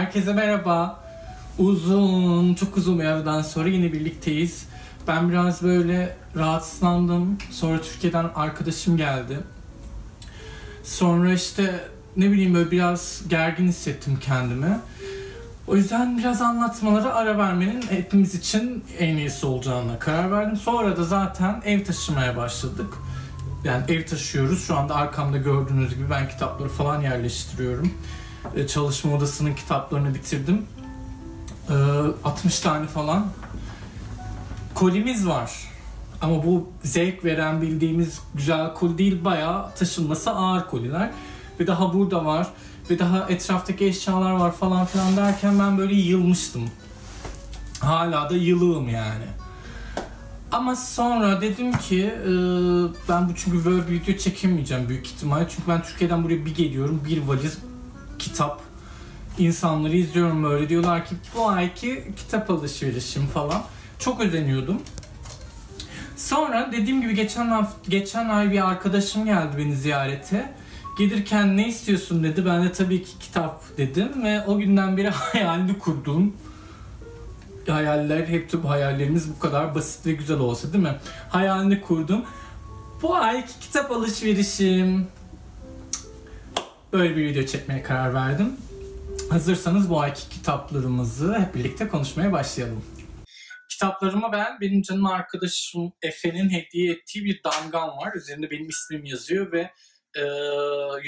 Herkese merhaba. Uzun, çok uzun bir aradan sonra yine birlikteyiz. Ben biraz böyle rahatsızlandım. Sonra Türkiye'den arkadaşım geldi. Sonra işte ne bileyim böyle biraz gergin hissettim kendimi. O yüzden biraz anlatmalara ara vermenin hepimiz için en iyisi olacağına karar verdim. Sonra da zaten ev taşımaya başladık. Yani ev taşıyoruz. Şu anda arkamda gördüğünüz gibi ben kitapları falan yerleştiriyorum. Ee, Çalışma odasının kitaplarını bitirdim. Ee, 60 tane falan kolimiz var. Ama bu zevk veren bildiğimiz güzel kol değil bayağı taşınması ağır koliler. Ve daha burada var. Ve daha etraftaki eşyalar var falan filan derken ben böyle yılmıştım. Hala da yılığım yani. Ama sonra dedim ki e, ben bu çünkü böyle bir video çekemeyeceğim büyük ihtimalle. Çünkü ben Türkiye'den buraya bir geliyorum bir valiz kitap. İnsanları izliyorum böyle diyorlar ki bu ayki kitap alışverişim falan. Çok özeniyordum. Sonra dediğim gibi geçen hafta, geçen ay bir arkadaşım geldi beni ziyarete. Gelirken ne istiyorsun dedi. Ben de tabii ki kitap dedim ve o günden beri hayalini kurduğum hayaller hep tüm hayallerimiz bu kadar basit ve güzel olsa değil mi? Hayalini kurdum. Bu ayki kitap alışverişim. Böyle bir video çekmeye karar verdim. Hazırsanız bu ayki kitaplarımızı hep birlikte konuşmaya başlayalım. Kitaplarıma ben benim canım arkadaşım Efe'nin hediye ettiği bir damgam var. Üzerinde benim ismim yazıyor ve e,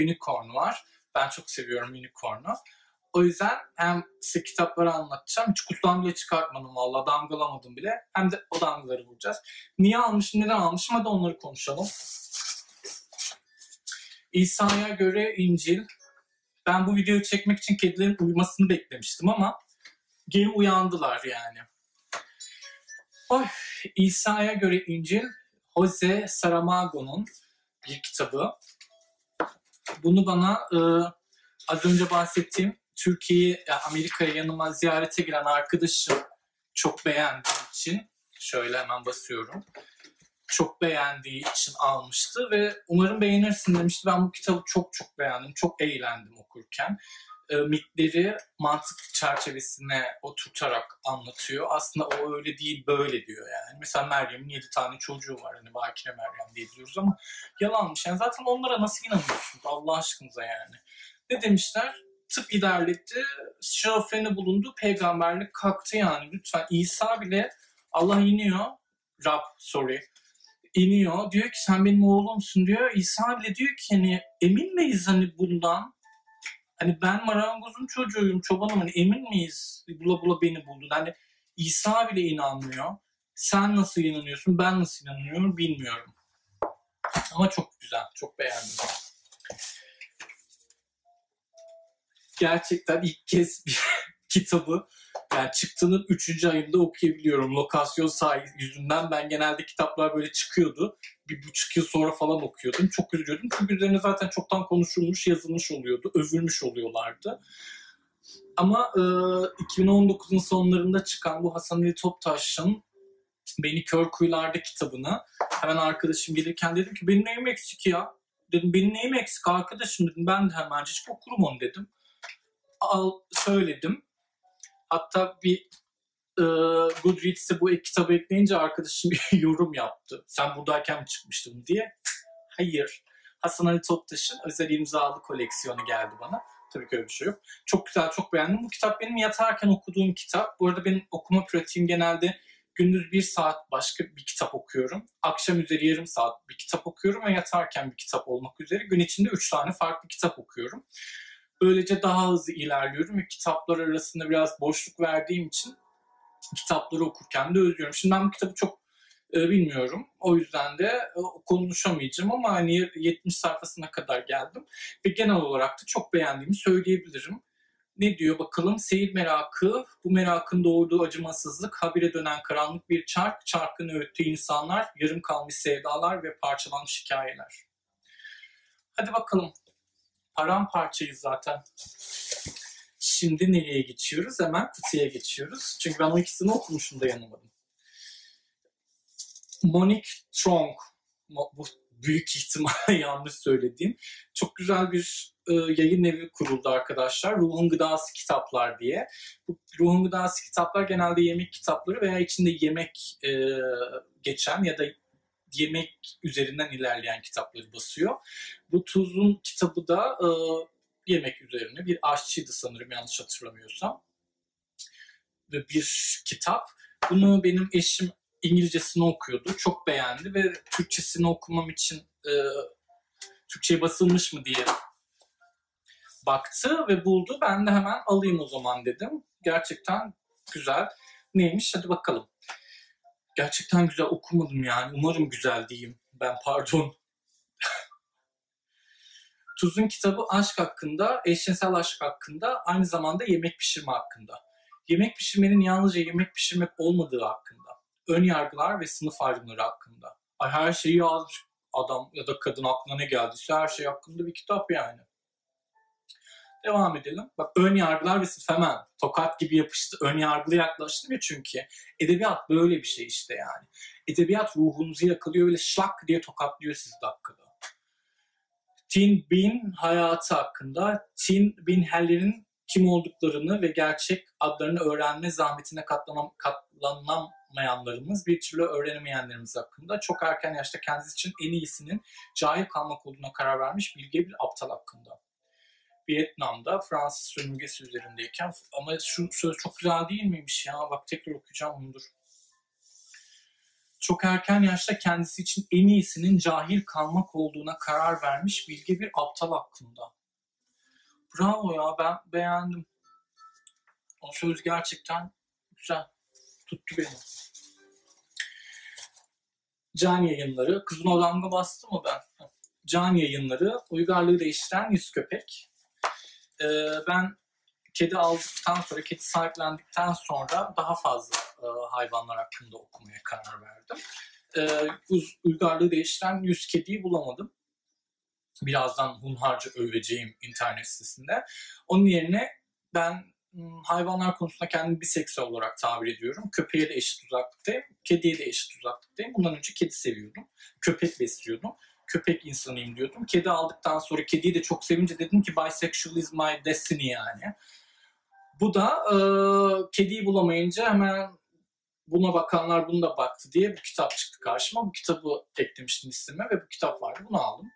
unicorn var. Ben çok seviyorum unicorn'u. O yüzden hem size kitapları anlatacağım. Hiç kutudan bile çıkartmadım valla. Damgalamadım bile. Hem de o damgaları vuracağız. Niye almışım, neden almışım hadi onları konuşalım. İsa'ya göre İncil. Ben bu videoyu çekmek için kedilerin uyumasını beklemiştim ama geri uyandılar yani. Oy, İsa'ya göre İncil Jose Saramago'nun bir kitabı. Bunu bana e, az önce bahsettiğim Türkiye'yi, Amerika'ya yanıma ziyarete giren arkadaşım çok beğendiği için şöyle hemen basıyorum. Çok beğendiği için almıştı ve umarım beğenirsin demişti. Ben bu kitabı çok çok beğendim. Çok eğlendim okurken. E, mitleri mantık çerçevesine oturtarak anlatıyor. Aslında o öyle değil böyle diyor yani. Mesela Meryem'in 7 tane çocuğu var. Hani Bakire Meryem diye biliyoruz ama yalanmış. Yani zaten onlara nasıl inanıyorsunuz Allah aşkınıza yani. Ne demişler? tıp ilerletti, şizofreni bulundu, peygamberlik kalktı yani. Lütfen İsa bile Allah iniyor, Rab sorry, iniyor. Diyor ki sen benim oğlumsun diyor. İsa bile diyor ki hani emin miyiz hani bundan? Hani ben marangozun çocuğuyum, çobanım hani emin miyiz? Bula bula beni buldun. Hani İsa bile inanmıyor. Sen nasıl inanıyorsun, ben nasıl inanıyorum bilmiyorum. Ama çok güzel, çok beğendim gerçekten ilk kez bir kitabı yani çıktığının 3. ayında okuyabiliyorum. Lokasyon sahi yüzünden ben genelde kitaplar böyle çıkıyordu. Bir buçuk yıl sonra falan okuyordum. Çok üzülüyordum. Çünkü üzerine zaten çoktan konuşulmuş, yazılmış oluyordu. Övülmüş oluyorlardı. Ama e, 2019'un sonlarında çıkan bu Hasan Ali Toptaş'ın Beni Kör Kuyularda kitabını hemen arkadaşım gelirken dedim ki benim neyim eksik ya? Dedim benim neyim eksik arkadaşım dedim. Ben de hemencik okurum onu dedim al söyledim. Hatta bir e, Goodreads'e bu kitabı ekleyince arkadaşım bir yorum yaptı. Sen buradayken mi çıkmıştın diye. Hayır. Hasan Ali Toptaş'ın özel imzalı koleksiyonu geldi bana. Tabii ki öyle bir şey yok. Çok güzel, çok beğendim. Bu kitap benim yatarken okuduğum kitap. Bu arada benim okuma pratiğim genelde gündüz bir saat başka bir kitap okuyorum. Akşam üzeri yarım saat bir kitap okuyorum ve yatarken bir kitap olmak üzere gün içinde üç tane farklı kitap okuyorum. Böylece daha hızlı ilerliyorum ve kitaplar arasında biraz boşluk verdiğim için kitapları okurken de özlüyorum. Şimdi ben bu kitabı çok e, bilmiyorum. O yüzden de e, konuşamayacağım ama hani 70 sayfasına kadar geldim. Ve genel olarak da çok beğendiğimi söyleyebilirim. Ne diyor bakalım? Seyir merakı, bu merakın doğurduğu acımasızlık, habire dönen karanlık bir çark, çarkın öğüttüğü insanlar, yarım kalmış sevdalar ve parçalanmış hikayeler. Hadi bakalım paramparçayız zaten. Şimdi nereye geçiyoruz? Hemen kutuya geçiyoruz. Çünkü ben o ikisini okumuşum dayanamadım. Monique Strong. Bu büyük ihtimalle yanlış söylediğim. Çok güzel bir e, yayın evi kuruldu arkadaşlar. Ruhun Gıdası Kitaplar diye. Bu Ruhun Gıdası Kitaplar genelde yemek kitapları veya içinde yemek e, geçen ya da yemek üzerinden ilerleyen kitapları basıyor. Bu Tuz'un kitabı da e, yemek üzerine bir aşçıydı sanırım yanlış hatırlamıyorsam. Ve bir kitap. Bunu benim eşim İngilizcesini okuyordu. Çok beğendi ve Türkçesini okumam için e, Türkçe basılmış mı diye baktı ve buldu. Ben de hemen alayım o zaman dedim. Gerçekten güzel. Neymiş? Hadi bakalım. Gerçekten güzel okumadım yani. Umarım güzel diyeyim. Ben pardon. Tuz'un kitabı aşk hakkında, eşcinsel aşk hakkında, aynı zamanda yemek pişirme hakkında. Yemek pişirmenin yalnızca yemek pişirmek olmadığı hakkında. Ön yargılar ve sınıf ayrımları hakkında. Ay her şeyi yazmış adam ya da kadın aklına ne geldiyse her şey hakkında bir kitap yani. Devam edelim. Bak ön yargılar ve sınıf hemen tokat gibi yapıştı. Ön yargılı yaklaştım ya çünkü. Edebiyat böyle bir şey işte yani. Edebiyat ruhunuzu yakalıyor öyle şlak diye tokatlıyor sizi dakikada. Tin Bin hayatı hakkında Tin Bin Heller'in kim olduklarını ve gerçek adlarını öğrenme zahmetine katlanam, katlanamayanlarımız, bir türlü öğrenemeyenlerimiz hakkında çok erken yaşta kendisi için en iyisinin cahil kalmak olduğuna karar vermiş bilge bir aptal hakkında. Vietnam'da Fransız sömürgesi üzerindeyken ama şu söz çok güzel değil miymiş ya? Bak tekrar okuyacağım bunudur. Çok erken yaşta kendisi için en iyisinin cahil kalmak olduğuna karar vermiş bilge bir aptal hakkında. Bravo ya ben beğendim. O söz gerçekten güzel. Tuttu beni. Can yayınları. Kızın odamda bastı mı ben? Can yayınları. Uygarlığı değiştiren yüz köpek. Ee, ben kedi aldıktan sonra, kedi sahiplendikten sonra daha fazla e, hayvanlar hakkında okumaya karar verdim. E, uygarlığı değiştiren yüz kediyi bulamadım birazdan hunharca öveceğim internet sitesinde. Onun yerine ben hmm, hayvanlar konusunda kendimi biseksüel olarak tabir ediyorum. Köpeğe de eşit uzaklıktayım, kediye de eşit uzaklıktayım. Bundan önce kedi seviyordum, köpek besliyordum. Köpek insanıyım diyordum. Kedi aldıktan sonra kediyi de çok sevince dedim ki bisexual is my destiny yani. Bu da e, kediyi bulamayınca hemen buna bakanlar bunu da baktı diye bir kitap çıktı karşıma. Bu kitabı eklemiştim listeme ve bu kitap vardı. Bunu aldım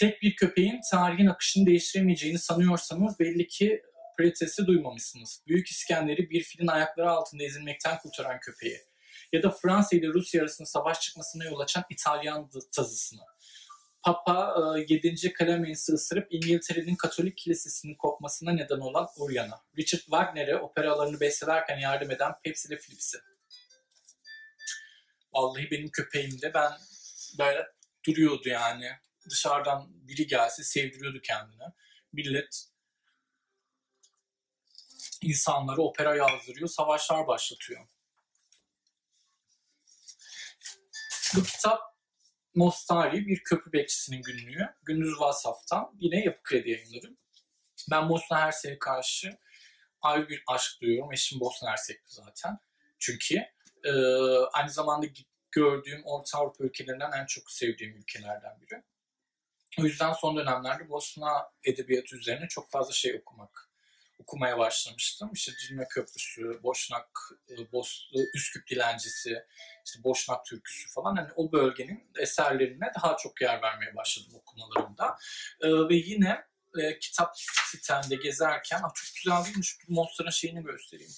tek bir köpeğin tarihin akışını değiştiremeyeceğini sanıyorsanız belli ki Pretes'i duymamışsınız. Büyük İskender'i bir filin ayakları altında ezilmekten kurtaran köpeği. Ya da Fransa ile Rusya arasında savaş çıkmasına yol açan İtalyan tazısını. Papa 7. E, Clemens'i ısırıp İngiltere'nin Katolik kilisesinin kopmasına neden olan Oriana. Richard Wagner'e operalarını bestelerken yardım eden Pepsi ile Philips'i. Vallahi benim köpeğim de ben böyle duruyordu yani dışarıdan biri gelse sevdiriyordu kendini. Millet insanları opera yazdırıyor, savaşlar başlatıyor. Bu kitap Mostari bir köprü bekçisinin günlüğü. Gündüz Vasaf'tan yine Yapı Kredi yayınları. Ben Bosna Hersek'e karşı ayrı bir aşk duyuyorum. Eşim Bosna Hersek'ti zaten. Çünkü e, aynı zamanda gördüğüm Orta Avrupa ülkelerinden en çok sevdiğim ülkelerden biri. O yüzden son dönemlerde Bosna edebiyatı üzerine çok fazla şey okumak okumaya başlamıştım. İşte Cilme Köprüsü, Boşnak, e, Bos, Üsküp Dilencisi, işte Boşnak Türküsü falan hani o bölgenin eserlerine daha çok yer vermeye başladım okumalarımda. Ee, ve yine e, kitap sitemde gezerken, ah, çok güzel değilmiş, Monster'ın şeyini göstereyim.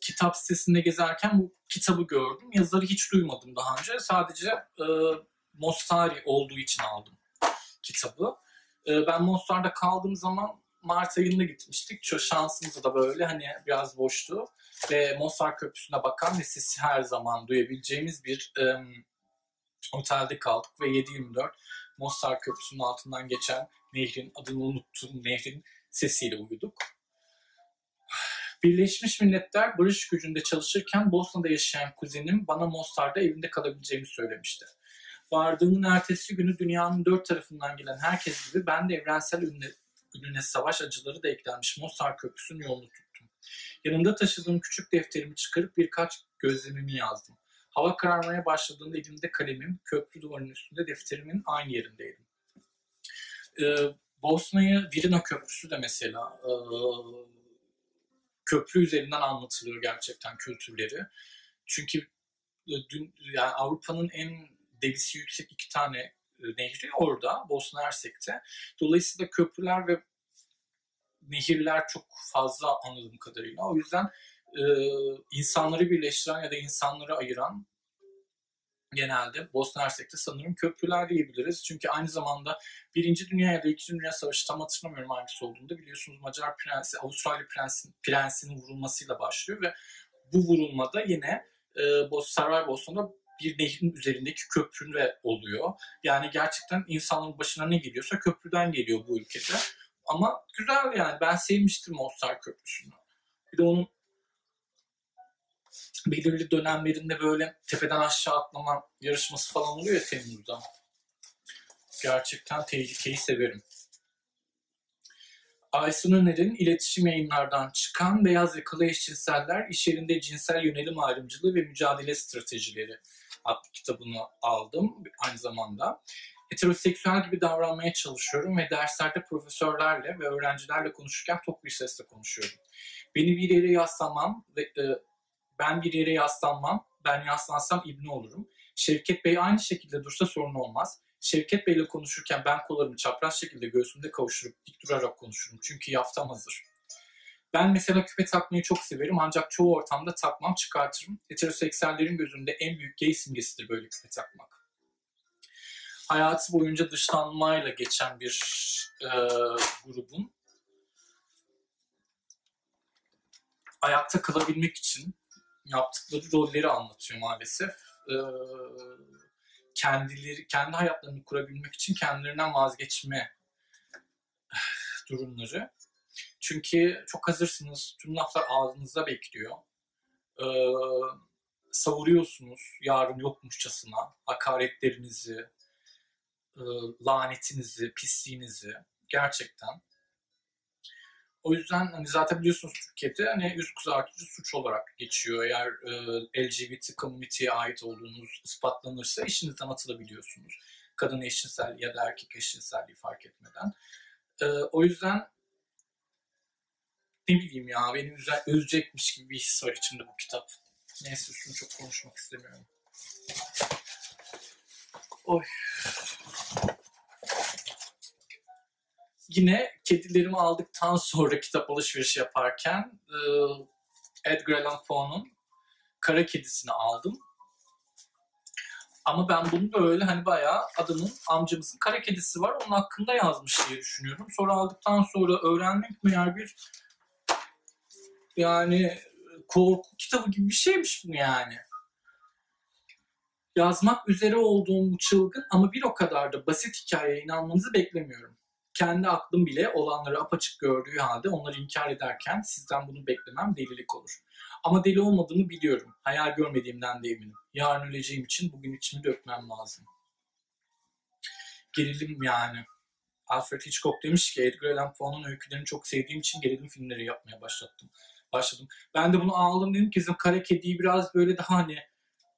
Kitap sitesinde gezerken bu kitabı gördüm. Yazarı hiç duymadım daha önce. Sadece e, Mostari olduğu için aldım kitabı. Ee, ben Mostar'da kaldığım zaman Mart ayında gitmiştik. Çok şansımız da böyle hani biraz boştu. Ve Mostar Köprüsü'ne bakan ve sesi her zaman duyabileceğimiz bir e, otelde kaldık. Ve 7-24 Mostar Köprüsü'nün altından geçen nehrin, adını unuttum nehrin sesiyle uyuduk. Birleşmiş Milletler barış gücünde çalışırken Bosna'da yaşayan kuzenim bana Mostar'da evinde kalabileceğimi söylemişti. Vardığımın ertesi günü dünyanın dört tarafından gelen herkes gibi ben de evrensel ününe, ününe savaş acıları da eklenmiş Mostar Köprüsü'nün yolunu tuttum. Yanımda taşıdığım küçük defterimi çıkarıp birkaç gözlemimi yazdım. Hava kararmaya başladığında elimde kalemim, köprü duvarının üstünde defterimin aynı yerindeydim. Ee, Bosna'yı Virina Köprüsü de mesela e, köprü üzerinden anlatılıyor gerçekten kültürleri. Çünkü e, dün yani Avrupa'nın en debisi yüksek iki tane nehri orada Bosna Hersek'te. Dolayısıyla köprüler ve nehirler çok fazla anladığım kadarıyla. O yüzden e, insanları birleştiren ya da insanları ayıran genelde Bosna Hersek'te sanırım köprüler diyebiliriz. Çünkü aynı zamanda Birinci Dünya ya da İkinci Dünya Savaşı tam hatırlamıyorum hangisi olduğunda biliyorsunuz Macar prensi, Avustralya prensin, prensinin vurulmasıyla başlıyor ve bu vurulmada yine e, Saraybosna'da bir nehrin üzerindeki köprü oluyor. Yani gerçekten insanların başına ne geliyorsa köprüden geliyor bu ülkede. Ama güzel yani ben sevmiştim Mostar Köprüsü'nü. Bir de onun belirli dönemlerinde böyle tepeden aşağı atlama yarışması falan oluyor ya Temmuz'da. Gerçekten tehlikeyi severim. Aysun Öner'in iletişim yayınlardan çıkan Beyaz Yakalı Eşcinseller İş Yerinde Cinsel Yönelim Ayrımcılığı ve Mücadele Stratejileri adlı kitabını aldım aynı zamanda. Heteroseksüel gibi davranmaya çalışıyorum ve derslerde profesörlerle ve öğrencilerle konuşurken tok bir sesle konuşuyorum. Beni bir yere yaslamam ve e, ben bir yere yaslanmam, ben yaslansam ibne olurum. Şevket Bey aynı şekilde dursa sorun olmaz. Şevket Bey ile konuşurken ben kollarımı çapraz şekilde göğsümde kavuşturup dik durarak konuşurum. Çünkü yaftam hazır. Ben mesela küpe takmayı çok severim ancak çoğu ortamda takmam çıkartırım. Heteroseksüellerin gözünde en büyük gay simgesidir böyle küpe takmak. Hayatı boyunca dışlanmayla geçen bir e, grubun ayakta kalabilmek için yaptıkları rolleri anlatıyor maalesef. Ee, kendileri kendi hayatlarını kurabilmek için kendilerinden vazgeçme durumları. Çünkü çok hazırsınız. Tüm laflar ağzınızda bekliyor. Ee, savuruyorsunuz yarın yokmuşçasına hakaretlerinizi, e, lanetinizi, pisliğinizi gerçekten. O yüzden hani zaten biliyorsunuz Türkiye'de hani yüz kızartıcı suç olarak geçiyor. Eğer e, LGBT community'ye ait olduğunuz ispatlanırsa işinizden atılabiliyorsunuz. Kadın eşcinsel ya da erkek eşcinselliği fark etmeden. E, o yüzden ne bileyim ya beni üze, üzecekmiş gibi bir his var içimde bu kitap. Neyse şunu çok konuşmak istemiyorum. Oy. yine kedilerimi aldıktan sonra kitap alışverişi yaparken e, Edgar Allan Poe'nun Kara Kedisini aldım. Ama ben bunu böyle hani bayağı adamın amcamızın kara kedisi var onun hakkında yazmış diye düşünüyorum. Sonra aldıktan sonra öğrenmek meğer bir yani korku kitabı gibi bir şeymiş bu yani. Yazmak üzere olduğum bu çılgın ama bir o kadar da basit hikayeye inanmanızı beklemiyorum kendi aklım bile olanları apaçık gördüğü halde onları inkar ederken sizden bunu beklemem delilik olur. Ama deli olmadığımı biliyorum. Hayal görmediğimden de eminim. Yarın öleceğim için bugün içimi dökmem lazım. Gerilim yani. Alfred Hitchcock demiş ki Edgar Allan Poe'nun öykülerini çok sevdiğim için gerilim filmleri yapmaya başlattım. Başladım. Ben de bunu aldım dedim ki bizim kara kediyi biraz böyle daha hani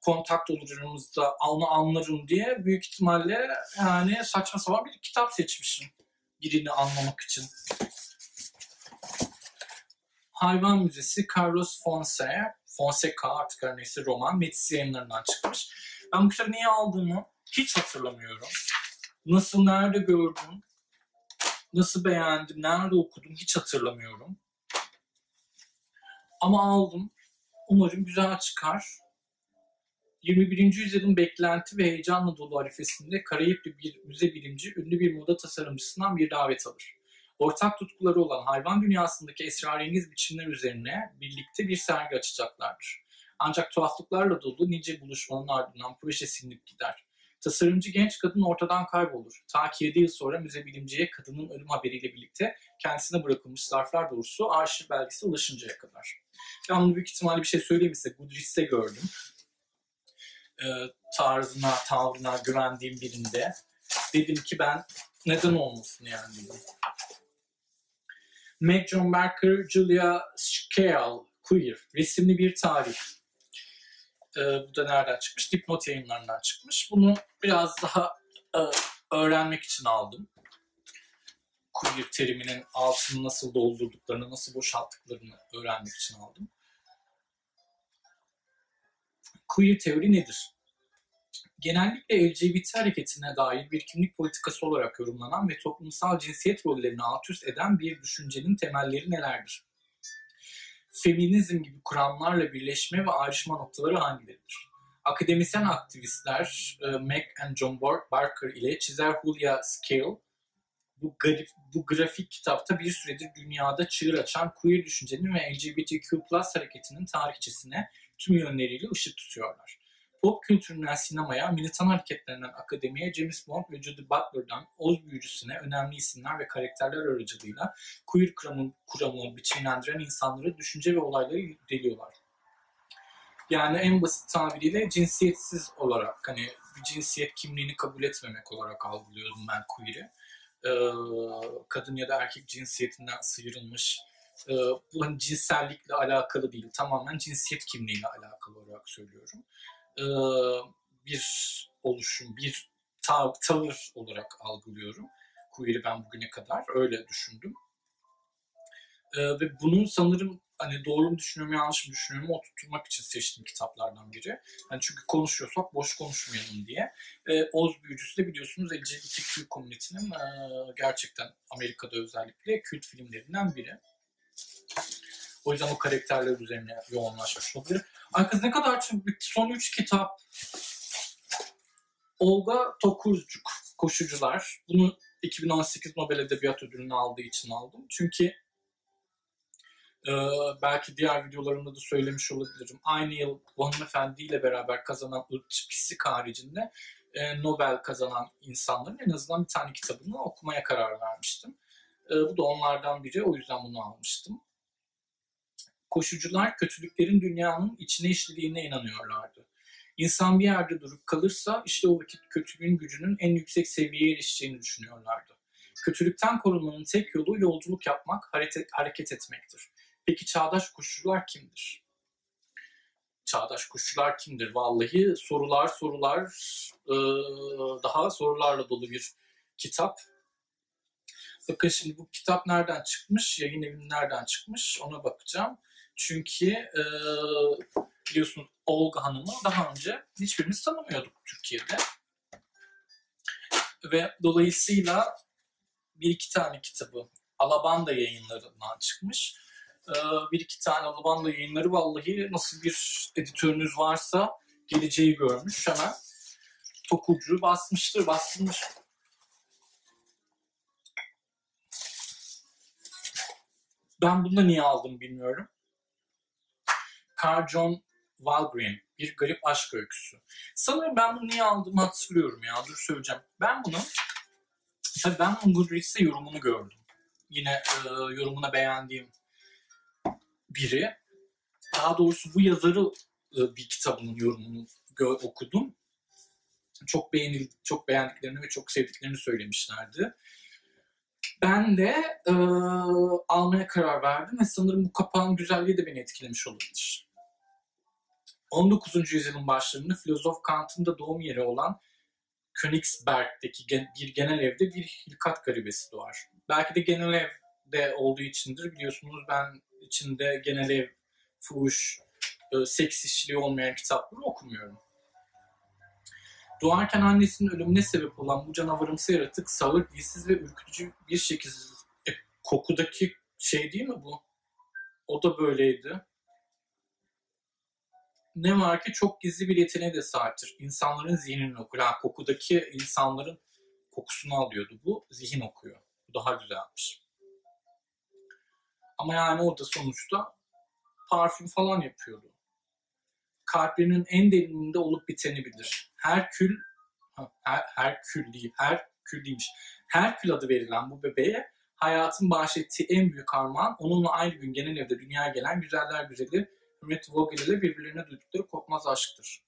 kontakt olur aramızda onu anlarım diye büyük ihtimalle yani saçma sapan bir kitap seçmişim birini anlamak için. Hayvan Müzesi Carlos Fonseca, Fonseca artık her neyse roman Metis yayınlarından çıkmış. Ben bu kitabı niye aldığımı hiç hatırlamıyorum. Nasıl, nerede gördüm, nasıl beğendim, nerede okudum hiç hatırlamıyorum. Ama aldım. Umarım güzel çıkar. 21. yüzyılın beklenti ve heyecanla dolu arifesinde Karayipli bir müze bilimci ünlü bir moda tasarımcısından bir davet alır. Ortak tutkuları olan hayvan dünyasındaki esrarengiz biçimler üzerine birlikte bir sergi açacaklardır. Ancak tuhaflıklarla dolu nice buluşmanın ardından proje silinip gider. Tasarımcı genç kadın ortadan kaybolur. Ta ki 7 yıl sonra müze bilimciye kadının ölüm haberiyle birlikte kendisine bırakılmış zarflar doğrusu arşiv belgesi ulaşıncaya kadar. Ben bunu büyük ihtimalle bir şey söyleyeyim ise Goodreads'te gördüm e, tarzına, tavrına güvendiğim birinde dedim ki ben neden olmasın yani. Meg John Barker, Julia Scale, Queer, resimli bir tarih. E, bu da nereden çıkmış? Dipnot yayınlarından çıkmış. Bunu biraz daha e, öğrenmek için aldım. Queer teriminin altını nasıl doldurduklarını, nasıl boşalttıklarını öğrenmek için aldım. Queer teori nedir? genellikle LGBT hareketine dair bir kimlik politikası olarak yorumlanan ve toplumsal cinsiyet rollerini alt üst eden bir düşüncenin temelleri nelerdir? Feminizm gibi kuramlarla birleşme ve ayrışma noktaları hangileridir? Akademisyen aktivistler e, Mac and John Barker ile çizer Julia Scale bu, garif, bu grafik kitapta bir süredir dünyada çığır açan queer düşüncenin ve LGBTQ hareketinin tarihçesine tüm yönleriyle ışık tutuyorlar pop kültüründen sinemaya, militan hareketlerinden akademiye, James Bond ve Judy Butler'dan Oz büyücüsüne önemli isimler ve karakterler aracılığıyla queer kuramını, kuramını biçimlendiren insanları düşünce ve olayları deliyorlar. Yani en basit tabiriyle cinsiyetsiz olarak hani bir cinsiyet kimliğini kabul etmemek olarak algılıyorum ben queer'i. Ee, kadın ya da erkek cinsiyetinden sıyrılmış, e, bu hani cinsellikle alakalı değil, tamamen cinsiyet kimliğiyle alakalı olarak söylüyorum e, bir oluşum, bir tav tavır olarak algılıyorum. Queer'i ben bugüne kadar öyle düşündüm. E, ve bunu sanırım hani doğru mu düşünüyorum, yanlış mı düşünüyorum oturtmak için seçtiğim kitaplardan biri. Yani çünkü konuşuyorsak boş konuşmayalım diye. E, Oz Büyücüsü de biliyorsunuz LGBTQ komünitinin e, gerçekten Amerika'da özellikle kült filmlerinden biri. O yüzden o karakterler üzerine yoğunlaşmış olabilir. Ay kız ne kadar bitti. Son üç kitap. Olga Tokurcuk, Koşucular. Bunu 2018 Nobel Edebiyat Ödülünü aldığı için aldım. Çünkü e, belki diğer videolarımda da söylemiş olabilirim. Aynı yıl bu hanımefendiyle beraber kazanan ırkçı pislik haricinde e, Nobel kazanan insanların en azından bir tane kitabını okumaya karar vermiştim. E, bu da onlardan biri. O yüzden bunu almıştım koşucular kötülüklerin dünyanın içine işlediğine inanıyorlardı. İnsan bir yerde durup kalırsa işte o vakit kötülüğün gücünün en yüksek seviyeye erişeceğini düşünüyorlardı. Kötülükten korunmanın tek yolu yolculuk yapmak, hareket, etmektir. Peki çağdaş koşucular kimdir? Çağdaş koşucular kimdir? Vallahi sorular sorular daha sorularla dolu bir kitap. Bakın şimdi bu kitap nereden çıkmış, yayın evinin nereden çıkmış ona bakacağım. Çünkü e, biliyorsunuz Olga Hanım'ı daha önce hiçbirimiz tanımıyorduk Türkiye'de. Ve dolayısıyla bir iki tane kitabı Alabanda yayınlarından çıkmış. Ee, bir iki tane Alabanda yayınları vallahi nasıl bir editörünüz varsa geleceği görmüş hemen tokucu basmıştır, bastırmış. Ben bunu niye aldım bilmiyorum. Carl John Walgreen bir garip aşk öyküsü. Sanırım ben bunu niye aldığımı hatırlıyorum ya. Dur söyleyeceğim. Ben bunu tabii ben bunun Goodreads'te yorumunu gördüm. Yine e, yorumuna beğendiğim biri. Daha doğrusu bu yazarı e, bir kitabının yorumunu okudum. Çok beğenil çok beğendiklerini ve çok sevdiklerini söylemişlerdi. Ben de e, almaya karar verdim ve sanırım bu kapağın güzelliği de beni etkilemiş olabilir. 19. yüzyılın başlarında filozof Kant'ın da doğum yeri olan Königsberg'deki bir genel evde bir hilkat garibesi doğar. Belki de genel evde olduğu içindir. Biliyorsunuz ben içinde genel ev, fuhuş, e, seks işçiliği olmayan kitapları okumuyorum. Doğarken annesinin ölümüne sebep olan bu canavarımsı yaratık sağır, dilsiz ve ürkütücü bir şekilde e, kokudaki şey değil mi bu? O da böyleydi ne var ki çok gizli bir yeteneğe de sahiptir. İnsanların zihnini okur. Yani kokudaki insanların kokusunu alıyordu bu. Zihin okuyor. Bu daha güzelmiş. Ama yani o da sonuçta parfüm falan yapıyordu. Kalplerinin en derininde olup biteni bilir. Herkül, her, Herkül değil, Herkül değilmiş. Herkül adı verilen bu bebeğe hayatın bahşettiği en büyük armağan onunla aynı gün genel evde dünyaya gelen güzeller güzeli Ümit Vogel ile birbirlerine duydukları kopmaz aşktır.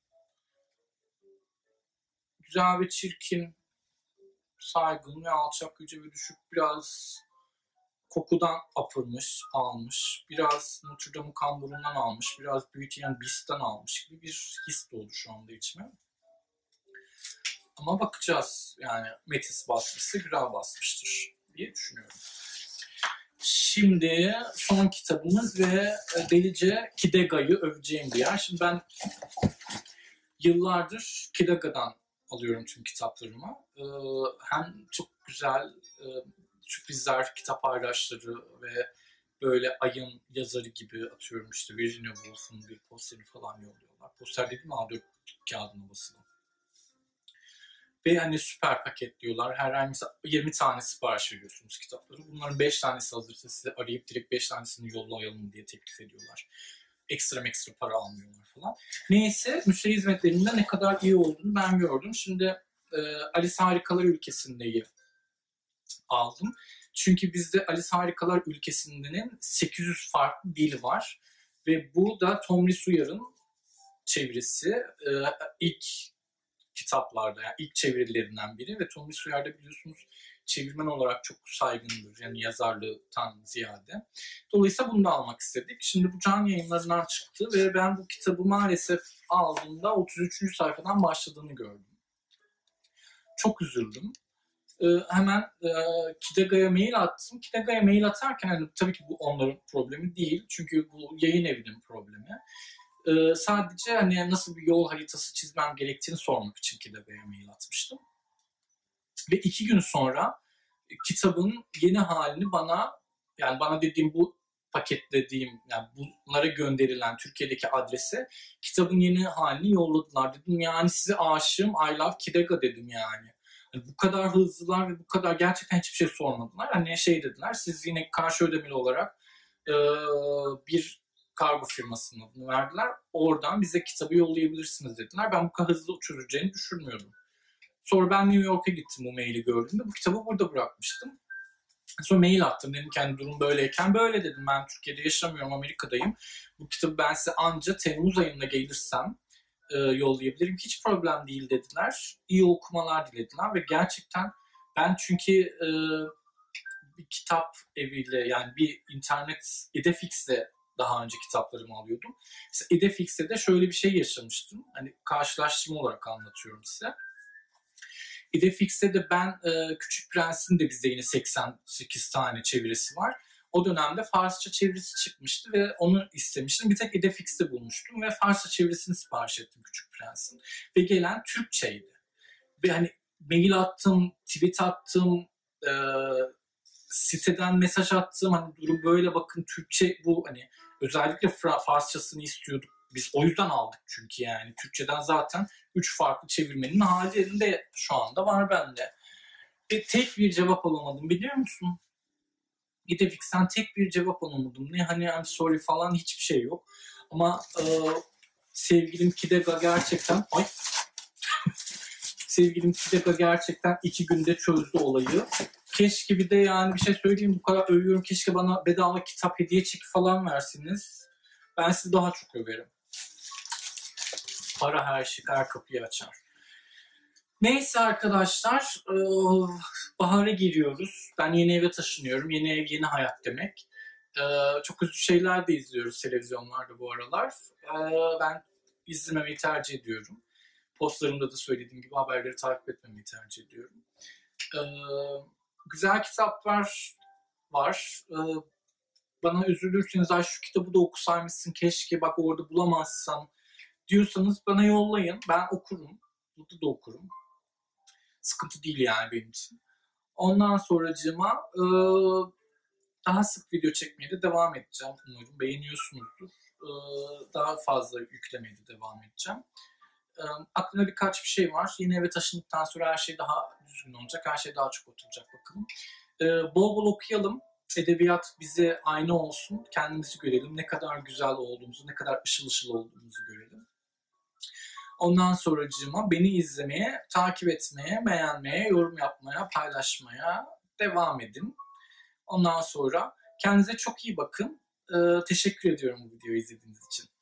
Güzel ve çirkin, saygın ve alçak yüce ve düşük biraz Koku'dan apırmış, almış. Biraz Notre Dame'ın kamburundan almış. Biraz Beauty and almış gibi bir his doğdu şu anda içime. Ama bakacağız. Yani Metis basmışsa güzel basmıştır diye düşünüyorum. Şimdi son kitabımız ve delice Kidega'yı öveceğim bir yer. Şimdi ben yıllardır Kidega'dan alıyorum tüm kitaplarımı. Ee, hem çok güzel e, sürprizler, kitap paylaşları ve böyle ayın yazarı gibi atıyorum işte Virginia Woolf'un bir posteri falan yolluyorlar. Poster dedim A4 kağıdına basılı. Ve hani süper paket diyorlar. Her mesela 20 tane sipariş veriyorsunuz kitapları. Bunların 5 tanesi hazırsa size arayıp direkt 5 tanesini yollayalım diye teklif ediyorlar. Ekstra ekstra para almıyorlar falan. Neyse müşteri hizmetlerinde ne kadar iyi olduğunu ben gördüm. Şimdi e, Alice Harikalar ülkesindeyim aldım. Çünkü bizde Alice Harikalar ülkesinin 800 farklı dili var. Ve bu da Tom Uyar'ın çevirisi. Ee, ilk kitaplarda, yani ilk çevirilerinden biri ve Tom Uyar da biliyorsunuz çevirmen olarak çok saygındır. Yani yazarlıktan ziyade. Dolayısıyla bunu da almak istedik. Şimdi bu can yayınlarından çıktı ve ben bu kitabı maalesef aldığımda 33. sayfadan başladığını gördüm. Çok üzüldüm e, hemen e, Kidega'ya mail attım. Kidega'ya mail atarken hani, tabii ki bu onların problemi değil. Çünkü bu yayın evinin problemi. E, sadece hani nasıl bir yol haritası çizmem gerektiğini sormak için Kidega'ya mail atmıştım. Ve iki gün sonra kitabın yeni halini bana yani bana dediğim bu paketlediğim yani bunlara gönderilen Türkiye'deki adrese kitabın yeni halini yolladılar. Dedim yani size aşığım I love Kidega dedim yani bu kadar hızlılar ve bu kadar gerçekten hiçbir şey sormadılar. Hani şey dediler siz yine karşı ödemeli olarak e, bir kargo firmasına bunu verdiler. Oradan bize kitabı yollayabilirsiniz dediler. Ben bu kadar hızlı çözeceğini düşünmüyordum. Sonra ben New York'a gittim bu maili gördüğümde. Bu kitabı burada bırakmıştım. Sonra mail attım. Dedim kendi durum böyleyken böyle dedim. Ben Türkiye'de yaşamıyorum, Amerika'dayım. Bu kitabı ben size anca Temmuz ayında gelirsem e, yollayabilirim. Hiç problem değil dediler. İyi okumalar dilediler ve gerçekten ben çünkü e, bir kitap eviyle yani bir internet Edefix'le daha önce kitaplarımı alıyordum. Mesela Edefix'te de şöyle bir şey yaşamıştım. Hani karşılaştırma olarak anlatıyorum size. Edefix'te de ben e, Küçük Prens'in de bizde yine 88 tane çevirisi var o dönemde Farsça çevirisi çıkmıştı ve onu istemiştim. Bir tek Edefix'te bulmuştum ve Farsça çevirisini sipariş ettim Küçük Prens'in. Ve gelen Türkçeydi. Ve hani mail attım, tweet attım, e, siteden mesaj attım. Hani durum böyle bakın Türkçe bu hani özellikle Farsçasını istiyorduk. Biz o yüzden aldık çünkü yani. Türkçeden zaten üç farklı çevirmenin halinde şu anda var bende. Ve tek bir cevap alamadım biliyor musun? Gidefix'ten tek bir cevap alamadım. Ne hani I'm sorry falan hiçbir şey yok. Ama e, sevgilim Kidega gerçekten ay sevgilim Kidega gerçekten iki günde çözdü olayı. Keşke bir de yani bir şey söyleyeyim bu kadar övüyorum. Keşke bana bedava kitap hediye çeki falan versiniz. Ben sizi daha çok överim. Para her şey her kapıyı açar. Neyse arkadaşlar, e, bahara giriyoruz. Ben yeni eve taşınıyorum. Yeni ev, yeni hayat demek. E, çok üzücü şeyler de izliyoruz televizyonlarda bu aralar. E, ben izlememeyi tercih ediyorum. Postlarımda da söylediğim gibi haberleri takip etmemeyi tercih ediyorum. Güzel kitaplar var. Bana üzülürseniz ay şu kitabı da okusaymışsın keşke bak orada bulamazsam diyorsanız bana yollayın. Ben okurum. Burada da okurum sıkıntı değil yani benim için. Ondan sonracığıma e, daha sık video çekmeye de devam edeceğim. Umarım beğeniyorsunuzdur. E, daha fazla yüklemeye de devam edeceğim. E, aklımda birkaç bir şey var. Yeni eve taşındıktan sonra her şey daha düzgün olacak. Her şey daha çok oturacak bakalım. E, bol bol okuyalım. Edebiyat bize aynı olsun. Kendimizi görelim. Ne kadar güzel olduğumuzu, ne kadar ışıl ışıl olduğumuzu görelim. Ondan sonracığıma beni izlemeye, takip etmeye, beğenmeye, yorum yapmaya, paylaşmaya devam edin. Ondan sonra kendinize çok iyi bakın. Ee, teşekkür ediyorum bu videoyu izlediğiniz için.